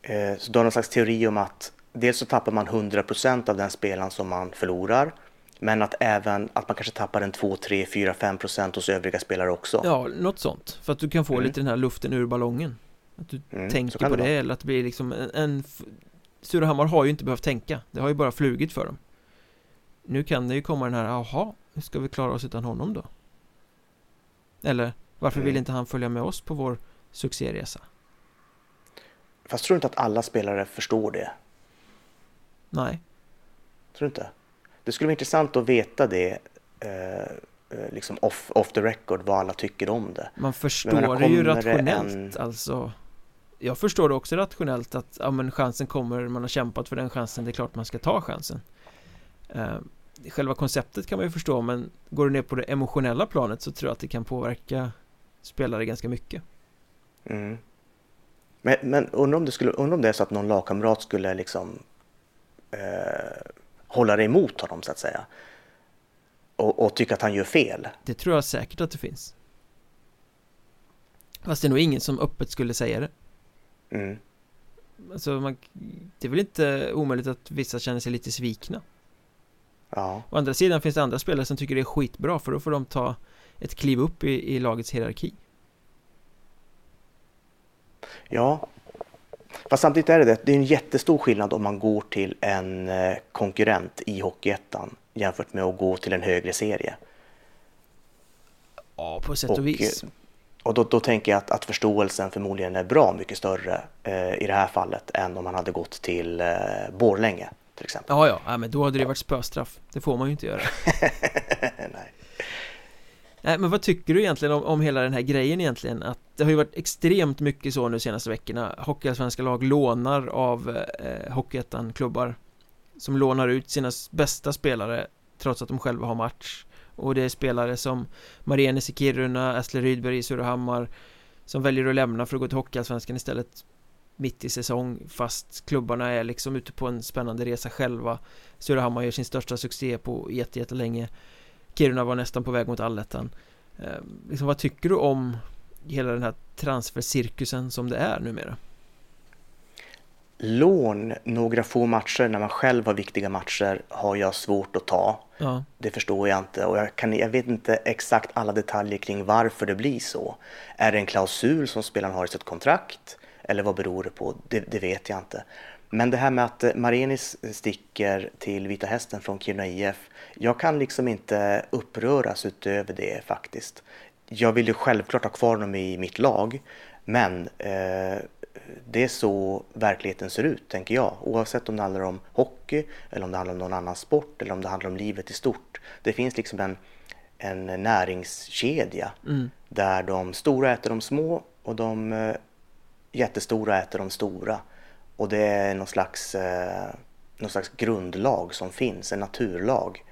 eh, Så du har någon slags teori om att Dels så tappar man 100% av den spelaren som man förlorar men att även att man kanske tappar en 2, 3, 4, 5% hos övriga spelare också. Ja, något sånt. För att du kan få mm. lite den här luften ur ballongen. Att du mm, tänker på det, det eller att det blir liksom en, en Surahammar har ju inte behövt tänka. Det har ju bara flugit för dem. Nu kan det ju komma den här, jaha, hur ska vi klara oss utan honom då? Eller, varför vill mm. inte han följa med oss på vår succéresa? Fast tror du inte att alla spelare förstår det? Nej. Tror du inte? Det skulle vara intressant att veta det eh, eh liksom off, off the record, vad alla tycker om det. Man förstår menar, det ju rationellt, en... alltså. Jag förstår det också rationellt att, ja men chansen kommer, man har kämpat för den chansen, det är klart man ska ta chansen. Eh, själva konceptet kan man ju förstå men går du ner på det emotionella planet så tror jag att det kan påverka spelare ganska mycket. Mm. Men, men undrar om, det skulle, undrar om det är så att någon lagkamrat skulle liksom eh, hålla det emot honom så att säga. Och, och tycka att han gör fel. Det tror jag säkert att det finns. Fast det är nog ingen som öppet skulle säga det. Mm. Alltså man, det är väl inte omöjligt att vissa känner sig lite svikna. Ja. Å andra sidan finns det andra spelare som tycker det är skitbra för då får de ta ett kliv upp i, i lagets hierarki. Ja, fast samtidigt är det det. Det är en jättestor skillnad om man går till en eh, konkurrent i Hockeyettan jämfört med att gå till en högre serie. Ja, på sätt och, och vis. Och då, då, tänker jag att, att förståelsen förmodligen är bra mycket större eh, i det här fallet än om man hade gått till eh, Borlänge till exempel. Ja, ja, ja, men då hade det varit spöstraff. Det får man ju inte göra. Nej. Nej, men vad tycker du egentligen om, om hela den här grejen egentligen? Att det har ju varit extremt mycket så nu senaste veckorna. Hockeyallsvenska lag lånar av eh, Hockeyettan-klubbar som lånar ut sina bästa spelare trots att de själva har match. Och det är spelare som Marienes i Kiruna, Asle Rydberg i Surahammar som väljer att lämna för att gå till Hockeyallsvenskan istället mitt i säsong fast klubbarna är liksom ute på en spännande resa själva Surahammar gör sin största succé på jättelänge Kiruna var nästan på väg mot allettan eh, liksom, Vad tycker du om hela den här transfercirkusen som det är numera? Lån några få matcher när man själv har viktiga matcher har jag svårt att ta. Ja. Det förstår jag inte och jag, kan, jag vet inte exakt alla detaljer kring varför det blir så. Är det en klausul som spelaren har i sitt kontrakt? Eller vad beror det på? Det, det, vet jag inte. Men det här med att eh, Marenis sticker till Vita Hästen från Kiruna IF. Jag kan liksom inte uppröras utöver det faktiskt. Jag vill ju självklart ha kvar honom i mitt lag. Men eh, det är så verkligheten ser ut, tänker jag. Oavsett om det handlar om hockey, eller om det handlar om någon annan sport, eller om det handlar om livet i stort. Det finns liksom en, en näringskedja mm. där de stora äter de små och de eh, jättestora äter de stora. Och det är någon slags, eh, någon slags grundlag som finns, en naturlag.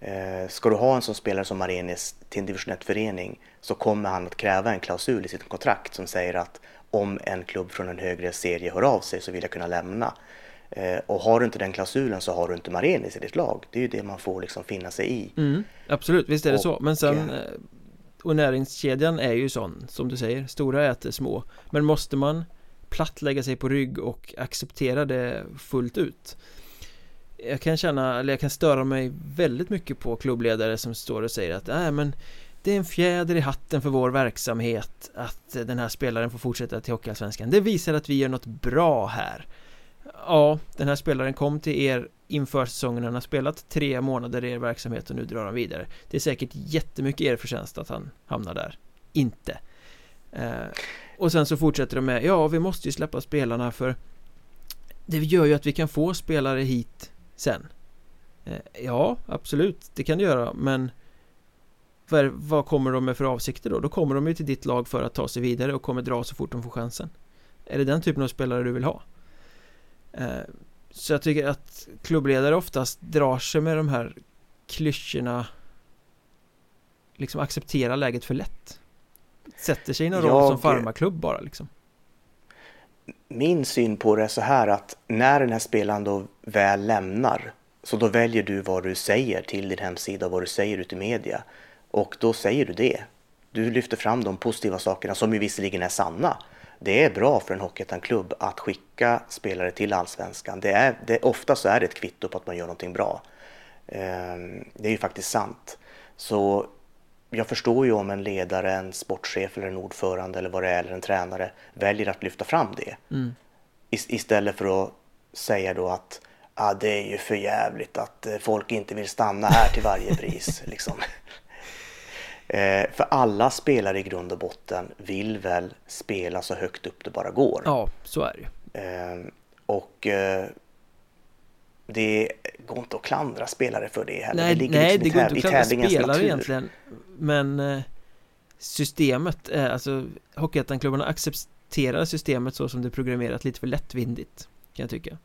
Eh, ska du ha en sån spelare som Marenis till en division 1-förening så kommer han att kräva en klausul i sitt kontrakt som säger att om en klubb från en högre serie hör av sig så vill jag kunna lämna. Eh, och har du inte den klausulen så har du inte Marenis i ditt lag. Det är ju det man får liksom finna sig i. Mm, absolut, visst är det och, så. Men sen eh, och näringskedjan är ju sån som du säger, stora äter små. Men måste man platt lägga sig på rygg och acceptera det fullt ut? Jag kan känna, eller jag kan störa mig väldigt mycket på klubbledare som står och säger att nej men det är en fjäder i hatten för vår verksamhet att den här spelaren får fortsätta till Hockeyallsvenskan. Det visar att vi gör något bra här. Ja, den här spelaren kom till er inför säsongen. Han har spelat tre månader i er verksamhet och nu drar han vidare. Det är säkert jättemycket er förtjänst att han hamnar där. Inte. Eh, Och sen så fortsätter de med Ja, vi måste ju släppa spelarna för Det gör ju att vi kan få spelare hit sen. Eh, Ja, absolut, det kan det göra men för, vad kommer de med för avsikter då? Då kommer de ju till ditt lag för att ta sig vidare och kommer dra så fort de får chansen. Är det den typen av spelare du vill ha? Eh, så jag tycker att klubbledare oftast drar sig med de här klyschorna Liksom accepterar läget för lätt. Sätter sig i någon jag... roll som farmaklubb bara liksom. Min syn på det är så här att när den här spelaren då väl lämnar så då väljer du vad du säger till din hemsida och vad du säger ut i media. Och då säger du det. Du lyfter fram de positiva sakerna som ju visserligen är sanna det är bra för en Hockeyettan-klubb att skicka spelare till Allsvenskan. Det är, det, ofta så är det ett kvitto på att man gör någonting bra. Ehm, det är ju faktiskt sant. Så jag förstår ju om en ledare, en sportchef eller en ordförande eller vad det är, eller en tränare väljer att lyfta fram det. Mm. Istället för att säga då att ah, det är ju för jävligt att eh, folk inte vill stanna här till varje pris. liksom. Eh, för alla spelare i grund och botten vill väl spela så högt upp det bara går. Ja, så är det eh, Och eh, det går inte att klandra spelare för det heller. Nej, det, nej, liksom det går inte att klandra spelare natur. egentligen. Men eh, systemet, alltså Hockeyettan-klubbarna accepterar systemet så som det är programmerat lite för lättvindigt. Kan jag tycka.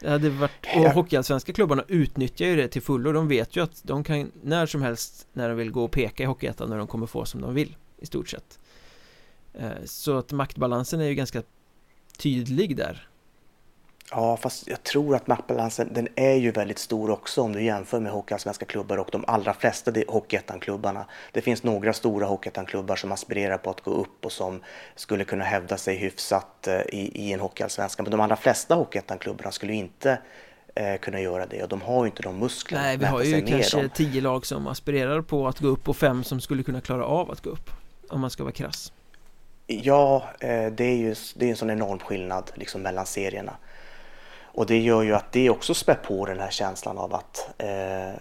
Det hade varit, och hockeyallsvenska klubbarna utnyttjar ju det till fullo. De vet ju att de kan när som helst när de vill gå och peka i Hockeyettan när de kommer få som de vill i stort sett. Eh, Så att maktbalansen är ju ganska tydlig där Ja, fast jag tror att maktbalansen den är ju väldigt stor också om du jämför med Hockeyallsvenska klubbar och de allra flesta Hockeyettan-klubbarna. Det finns några stora Hockeyettan-klubbar som aspirerar på att gå upp och som skulle kunna hävda sig hyfsat eh, i, i en Hockeyallsvenska. Men de allra flesta Hockeyettan-klubbarna skulle inte eh, kunna göra det och de har ju inte de musklerna. Nej, vi har ju kanske tio lag som aspirerar på att gå upp och fem som skulle kunna klara av att gå upp. Om man ska vara krass. Ja, eh, det är ju det är en sån enorm skillnad liksom mellan serierna. Och det gör ju att det också spär på den här känslan av att eh,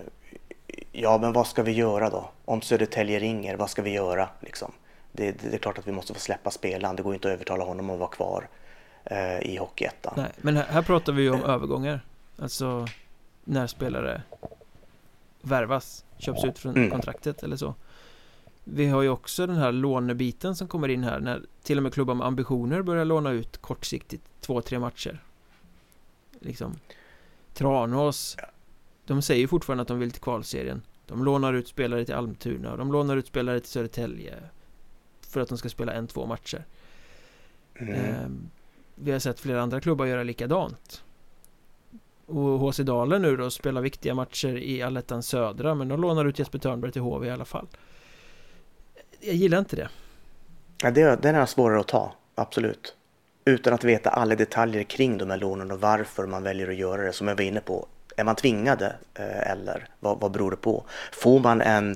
ja, men vad ska vi göra då? Om Södertälje ringer, vad ska vi göra? Liksom. Det, det, det, är klart att vi måste få släppa spelaren. Det går inte att övertala honom att vara kvar eh, i Hockeyettan. Nej, men här, här, pratar vi ju om övergångar. Alltså när spelare värvas, köps ut från mm. kontraktet eller så. Vi har ju också den här lånebiten som kommer in här när till och med klubbar med ambitioner börjar låna ut kortsiktigt två, tre matcher liksom. Tranås De säger fortfarande att de vill till kvalserien. De lånar ut spelare till Almtuna De lånar ut spelare till Södertälje För att de ska spela en, två matcher. Mm. eh, Vi har sett flera andra klubbar göra likadant. Och HC Dalen nu då spelar viktiga matcher i Allettan Södra Men de lånar ut Jesper Törnberg till HV i alla fall. Jag gillar inte det. Ja, det, den är svårare att ta, absolut utan att veta alla detaljer kring de här lånen och varför man väljer att göra det som jag var inne på. Är man tvingade eh, eller vad, vad beror det på? Får man en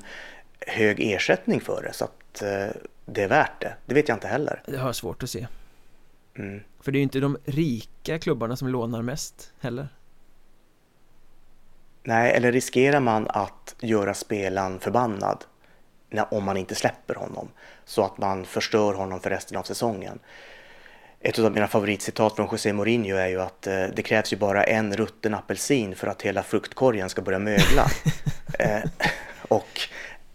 hög ersättning för det så att eh, det är värt det? Det vet jag inte heller. Det har jag svårt att se. Mm. För det är ju inte de rika klubbarna som lånar mest heller. Nej, eller riskerar man att göra spelaren förbannad om man inte släpper honom så att man förstör honom för resten av säsongen? Ett av mina favoritcitat från José Mourinho är ju att eh, det krävs ju bara en rutten apelsin för att hela fruktkorgen ska börja mögla. eh, och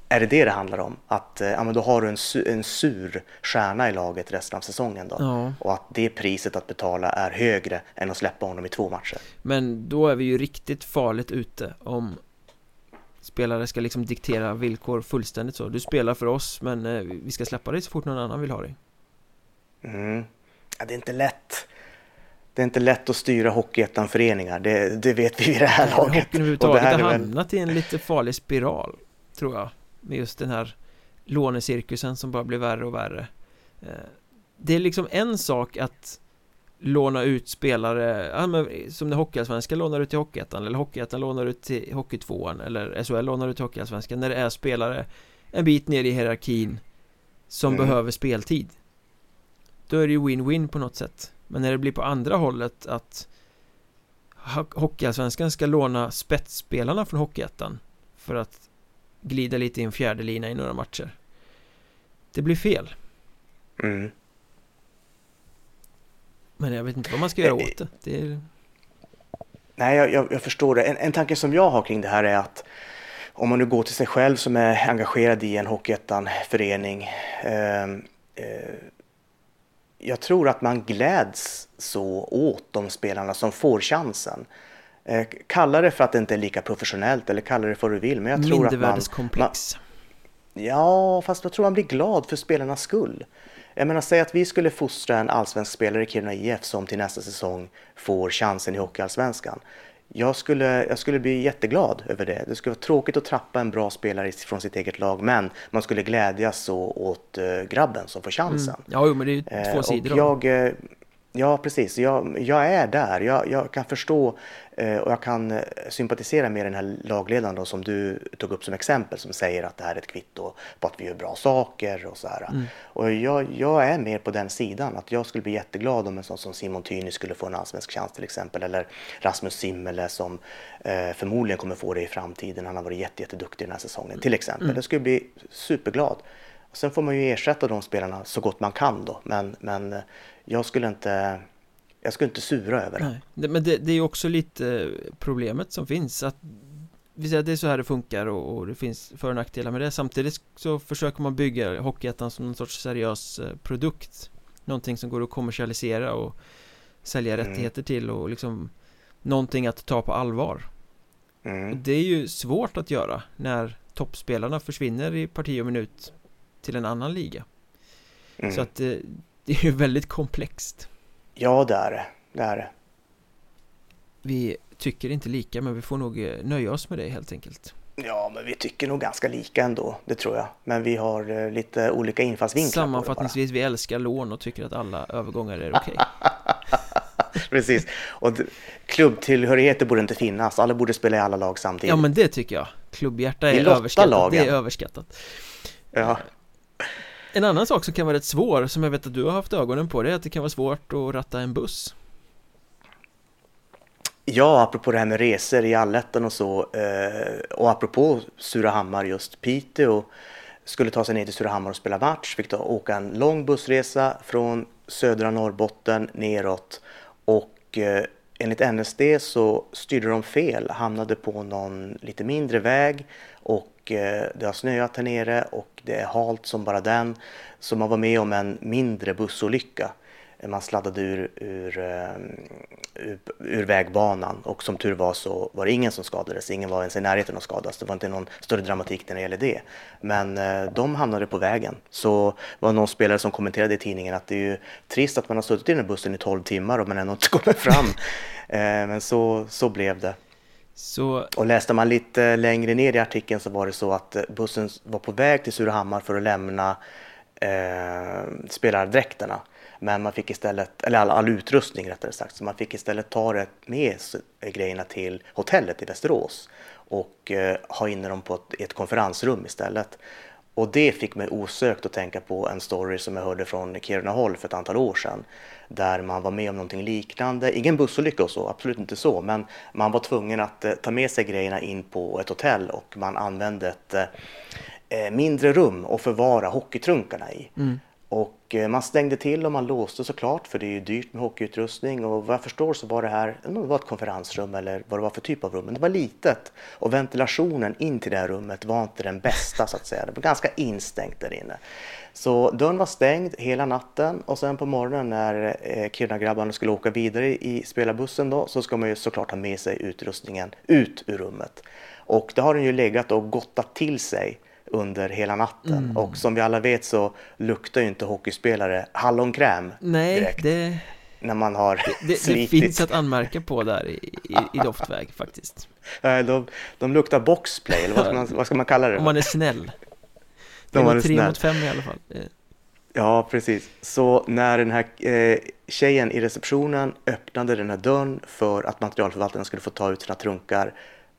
är det det det handlar om? Att eh, ja, men då har du en, su en sur stjärna i laget resten av säsongen då? Ja. Och att det priset att betala är högre än att släppa honom i två matcher. Men då är vi ju riktigt farligt ute om spelare ska liksom diktera villkor fullständigt så. Du spelar för oss men eh, vi ska släppa dig så fort någon annan vill ha dig. Mm ja, det är inte lätt. Det är inte lätt att styra Hockeyettan-föreningar, det, det, vet vi vid det här laget. Hockeyn överhuvudtaget har hamnat i en lite farlig spiral, tror jag. Med just den här lånecirkusen som bara blir värre och värre eh, Det är liksom en sak att låna ut spelare, ja, men som när Hockeyallsvenskan lånar ut till Hockeyettan eller Hockeyettan lånar ut till Hockeytvåan eller SHL lånar ut till Hockeyallsvenskan när det är spelare en bit ner i hierarkin som mm. behöver speltid då är det ju win-win på något sätt men när det blir på andra hållet att Hockeyallsvenskan ska låna spetsspelarna från Hockeyettan för att glida lite i en fjärde lina i några matcher det blir fel mm. Men jag vet inte vad man ska göra eh, åt det, det är... Nej, jag, jag, jag, förstår det. En, en tanke som jag har kring det här är att om man nu går till sig själv som är engagerad i en Hockeyettan-förening. Eh, eh, jag tror att man gläds så åt de spelarna som får chansen. Eh, kalla det för att det inte är lika professionellt eller kalla det för vad du vill. Men jag tror att man, man... Ja, fast jag tror man blir glad för spelarnas skull. Jag menar, säg att vi skulle fostra en allsvensk spelare i Kiruna IF som till nästa säsong får chansen i Hockeyallsvenskan. Jag skulle, jag skulle bli jätteglad över det. Det skulle vara tråkigt att trappa en bra spelare från sitt eget lag, men man skulle glädjas så åt uh, grabben som får chansen. Mm. Ja, men det är ju två uh, sidor. Och jag, uh, Ja, precis. Jag, jag är där. Jag, jag kan förstå eh, och jag kan eh, sympatisera med den här lagledaren då, som du tog upp som exempel som säger att det här är ett kvitto på att vi gör bra saker och så här. Mm. Och jag, jag är mer på den sidan att jag skulle bli jätteglad om en sån som Simon Tyni skulle få en allsvensk chans till exempel eller Rasmus Simmele som eh, förmodligen kommer få det i framtiden. Han har varit jätteduktig den här säsongen till exempel. Mm. Jag skulle bli superglad. Sen får man ju ersätta de spelarna så gott man kan då, men, men eh, jag skulle inte jag skulle inte sura över det. Nej, men det, det är också lite problemet som finns att vi säger att det är så här det funkar och, och det finns för och nackdelar med det Samtidigt så försöker man bygga Hockeyettan som någon sorts seriös eh, produkt Någonting som går att kommersialisera och sälja mm. rättigheter till och liksom Någonting att ta på allvar mm. Det är ju svårt att göra när toppspelarna försvinner i parti och minut till en annan liga mm. Så att det, eh, det är ju väldigt komplext Ja det är det, det är det Vi tycker inte lika men vi får nog eh, nöja oss med det helt enkelt Ja, men vi tycker nog ganska lika ändå, det tror jag. Men vi har eh, lite olika infallsvinklar Sammanfattningsvis, vi älskar lån och tycker att alla övergångar är okej. Okay. Precis, och klubbtillhörigheter borde inte finnas. Alla borde spela i alla lag samtidigt. Ja, men det tycker jag. Klubbhjärta är överskattat. Lagen. Det är överskattat. Ja. En annan sak som kan vara rätt svår, som jag vet att du har haft ögonen på, det är att det kan vara svårt att ratta en buss. Ja, apropå det här med resor i allettan och så, eh, och apropå Surahammar just, Piteå skulle ta sig ner till Surahammar och spela match, fick då åka en lång bussresa från södra Norrbotten neråt och eh, enligt NSD så styrde de fel, hamnade på någon lite mindre väg och eh, det har snöat här nere och det är halt som bara den. Så man var med om en mindre bussolycka. Man sladdade ur, ur, eh, ur, ur, vägbanan och som tur var så var det ingen som skadades. Ingen var ens i närheten att skadas. Det var inte någon större dramatik när det gäller det. Men eh, de hamnade på vägen. Så var någon spelare som kommenterade i tidningen att det är ju trist att man har suttit i den här bussen i 12 timmar och man ändå inte kommer fram. Eh, men så, så blev det. Så... Och läste man lite längre ner i artikeln så var det så att eh, bussen var på väg till Surahammar för att lämna eh, spelardräkterna. Men man fick istället, eller all, all utrustning rättare sagt, så man fick istället ta det med eh, grejerna till hotellet i Västerås och eh, ha inne dem på ett, ett konferensrum istället. Och det fick mig osökt att tänka på en story som jag hörde från Kiruna håll för ett antal år sedan. Där man var med om någonting liknande, ingen bussolycka och så, absolut inte så, men man var tvungen att eh, ta med sig grejerna in på ett hotell och man använde ett eh, mindre rum att förvara hockeytrunkarna i. Mm. Och och eh, man stängde till och man låste såklart för det är ju dyrt med hockeyutrustning och vad jag förstår så var det här det var ett konferensrum eller vad det var för typ av rum. Men det var litet och ventilationen in till det här rummet var inte den bästa så att säga. Det var ganska instängt där inne. Så dörren var stängd hela natten och sen på morgonen när eh, Kiruna-grabbarna skulle åka vidare i spelarbussen då så ska man ju såklart ha med sig utrustningen ut ur rummet. Och det har den ju legat och gottat till sig under hela natten. Mm. Och som vi alla vet så luktar ju inte hockeyspelare hallonkräm Nej, direkt. Det... När man har det, det, slitit. Det finns att anmärka på där i, i, i doftväg faktiskt. De, de luktar boxplay, eller vad ska, man, vad ska man kalla det? Om man är snäll. De var tre mot fem i alla fall. Ja, precis. Så när den här eh, tjejen i receptionen öppnade den här dörren för att materialförvaltaren skulle få ta ut sina trunkar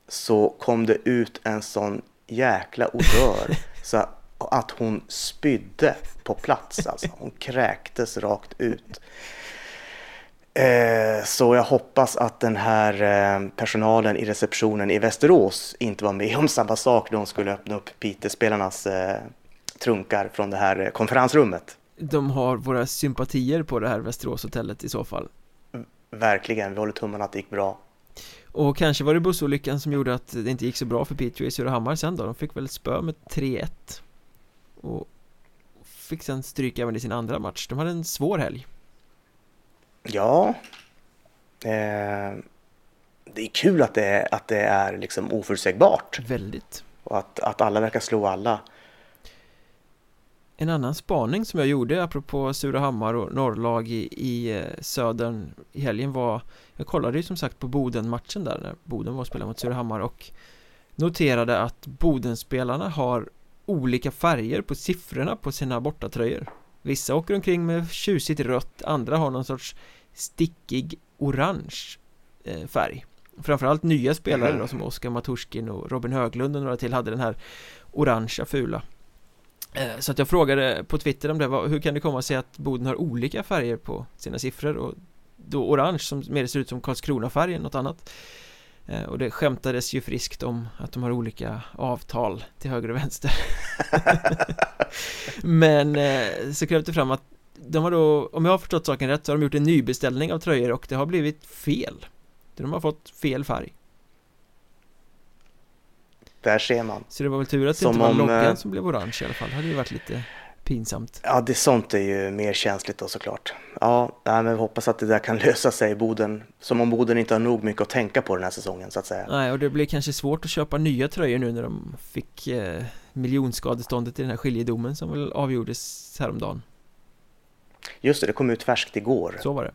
så kom det ut en sån jäkla odör så att hon spydde på plats. Alltså. Hon kräktes rakt ut. Eh, så jag hoppas att den här eh, personalen i receptionen i Västerås inte var med om samma sak när de skulle öppna upp Piteå-spelarnas eh, trunkar från det här konferensrummet. De har våra sympatier på det här Västeråshotellet i så fall. Verkligen, vi håller tummarna att det gick bra. Och kanske var det bussolyckan som gjorde att det inte gick så bra för Piteå i Surahammar sen då. De fick väl spö med 3-1. Och fick sen stryk även i sin andra match. De hade en svår helg. Ja. Eh, det är kul att det är, att det är liksom oförutsägbart. Väldigt. Och att, att alla verkar slå alla. En annan spaning som jag gjorde apropå Surahammar och norrlag i, i eh, södern i helgen var Jag kollade ju som sagt på Boden-matchen där när Boden var och spelade mot Surahammar och Noterade att Bodenspelarna har olika färger på siffrorna på sina bortatröjor. Vissa åker omkring med tjusigt rött, andra har någon sorts stickig orange eh, färg. Framförallt nya spelare då som Oskar Maturskin och Robin Höglund och några till hade den här orangea fula Så att jag frågade på Twitter om det var, hur kan det komma sig att Boden har olika färger på sina siffror? Och då orange som mer ser ut som Karlskrona-färg än något annat. Eh, och det skämtades ju friskt om att de har olika avtal till höger och vänster. Men eh, så kröp det fram att de har då, om jag har förstått saken rätt, så har de gjort en nybeställning av tröjor och det har blivit fel. De har fått fel färg Där ser man Så det var väl tur att det inte var om, loggan eh, som blev orange i alla fall, det hade ju varit lite pinsamt. Ja, det sånt är ju mer känsligt då såklart. Ja, men vi hoppas att det där kan lösa sig i Boden. Som om Boden inte har nog mycket att tänka på den här säsongen så att säga. Nej, och det blir kanske svårt att köpa nya tröjor nu när de fick eh, miljonskadeståndet i den här skiljedomen som väl avgjordes häromdagen. Just det, det kom ut färskt igår. Så var det.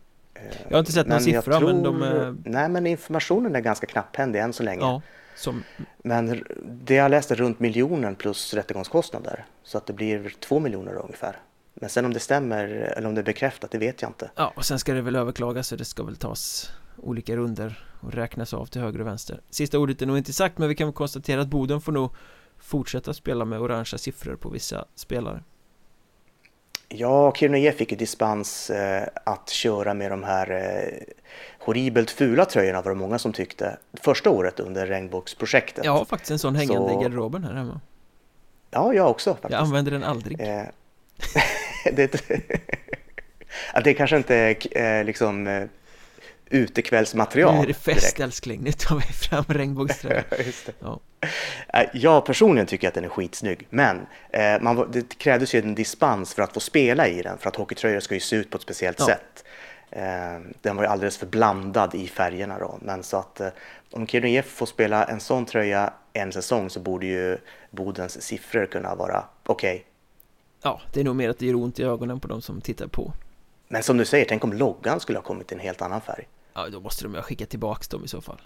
Jag har inte sett någon siffra tror... men de... Eh, Nej, men informationen är ganska knapphändig än så länge. Ja. Som... Men det jag läste runt miljonen plus rättegångskostnader. Så att det blir två miljoner ungefär. Men sen om det stämmer eller om det är bekräftat, det vet jag inte. Ja, och sen ska det väl överklagas så det ska väl tas olika runder och räknas av till höger och vänster. Sista ordet är nog inte sagt, men vi kan väl konstatera att Boden får nog fortsätta spela med orangea siffror på vissa spelare. Ja, Kiruna IF fick ju dispens eh, att köra med de här eh, horribelt fula tröjorna var det många som tyckte första året under regnbågsprojektet. Jag har faktiskt en sån hängande så... i garderoben här hemma. Ja, jag också faktiskt. Jag använder den aldrig. Eh, det, det kanske inte är eh, liksom eh, utekvällsmaterial. Nu är det fest älskling, nu tar vi fram regnbågströjan. ja. Jag personligen tycker att den är skitsnygg, men man, det krävdes ju en dispens för att få spela i den, för att hockeytröjor ska ju se ut på ett speciellt ja. sätt. Eh, den var ju alldeles för blandad i färgerna då, men så att eh, om Kiruna IF får spela en sån tröja en säsong så borde ju Bodens siffror kunna vara okej. Okay. Ja, det är nog mer att det gör ont i ögonen på de som tittar på. Men som du säger, tänk om loggan skulle ha kommit i en helt annan färg. Ja, då måste de ju ha skickat tillbaks dem i så fall.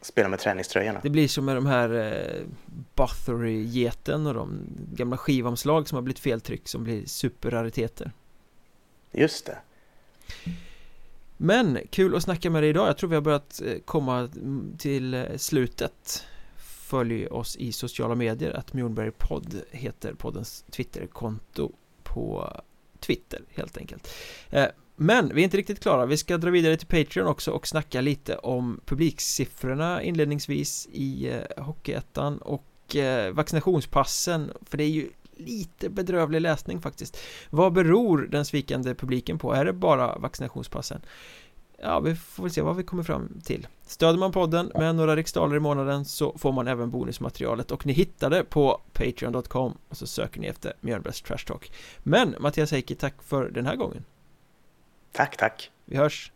Spela med träningströjorna. Det blir som med de här eh, Bathory-geten och de gamla skivomslag som har blivit feltryck som blir superrariteter. Just det. Men kul att snacka med dig idag. Jag tror vi har börjat eh, komma till eh, slutet. Följ oss i sociala medier. Att Mjornberg podd heter poddens Twitterkonto på Twitter helt enkelt. Eh, men vi är inte riktigt klara, vi ska dra vidare till Patreon också och snacka lite om publiksiffrorna inledningsvis i Hockeyettan och vaccinationspassen för det är ju lite bedrövlig läsning faktiskt. Vad beror den svikande publiken på? Är det bara vaccinationspassen? Ja, vi får väl se vad vi kommer fram till. Stöder man podden med några riksdaler i månaden så får man även bonusmaterialet. Och ni hittar det på Patreon.com och så söker ni efter Mjölnbergs Trash Talk. Men Mattias Heikki, tack för den här gången. Tack, tack. Vi hörs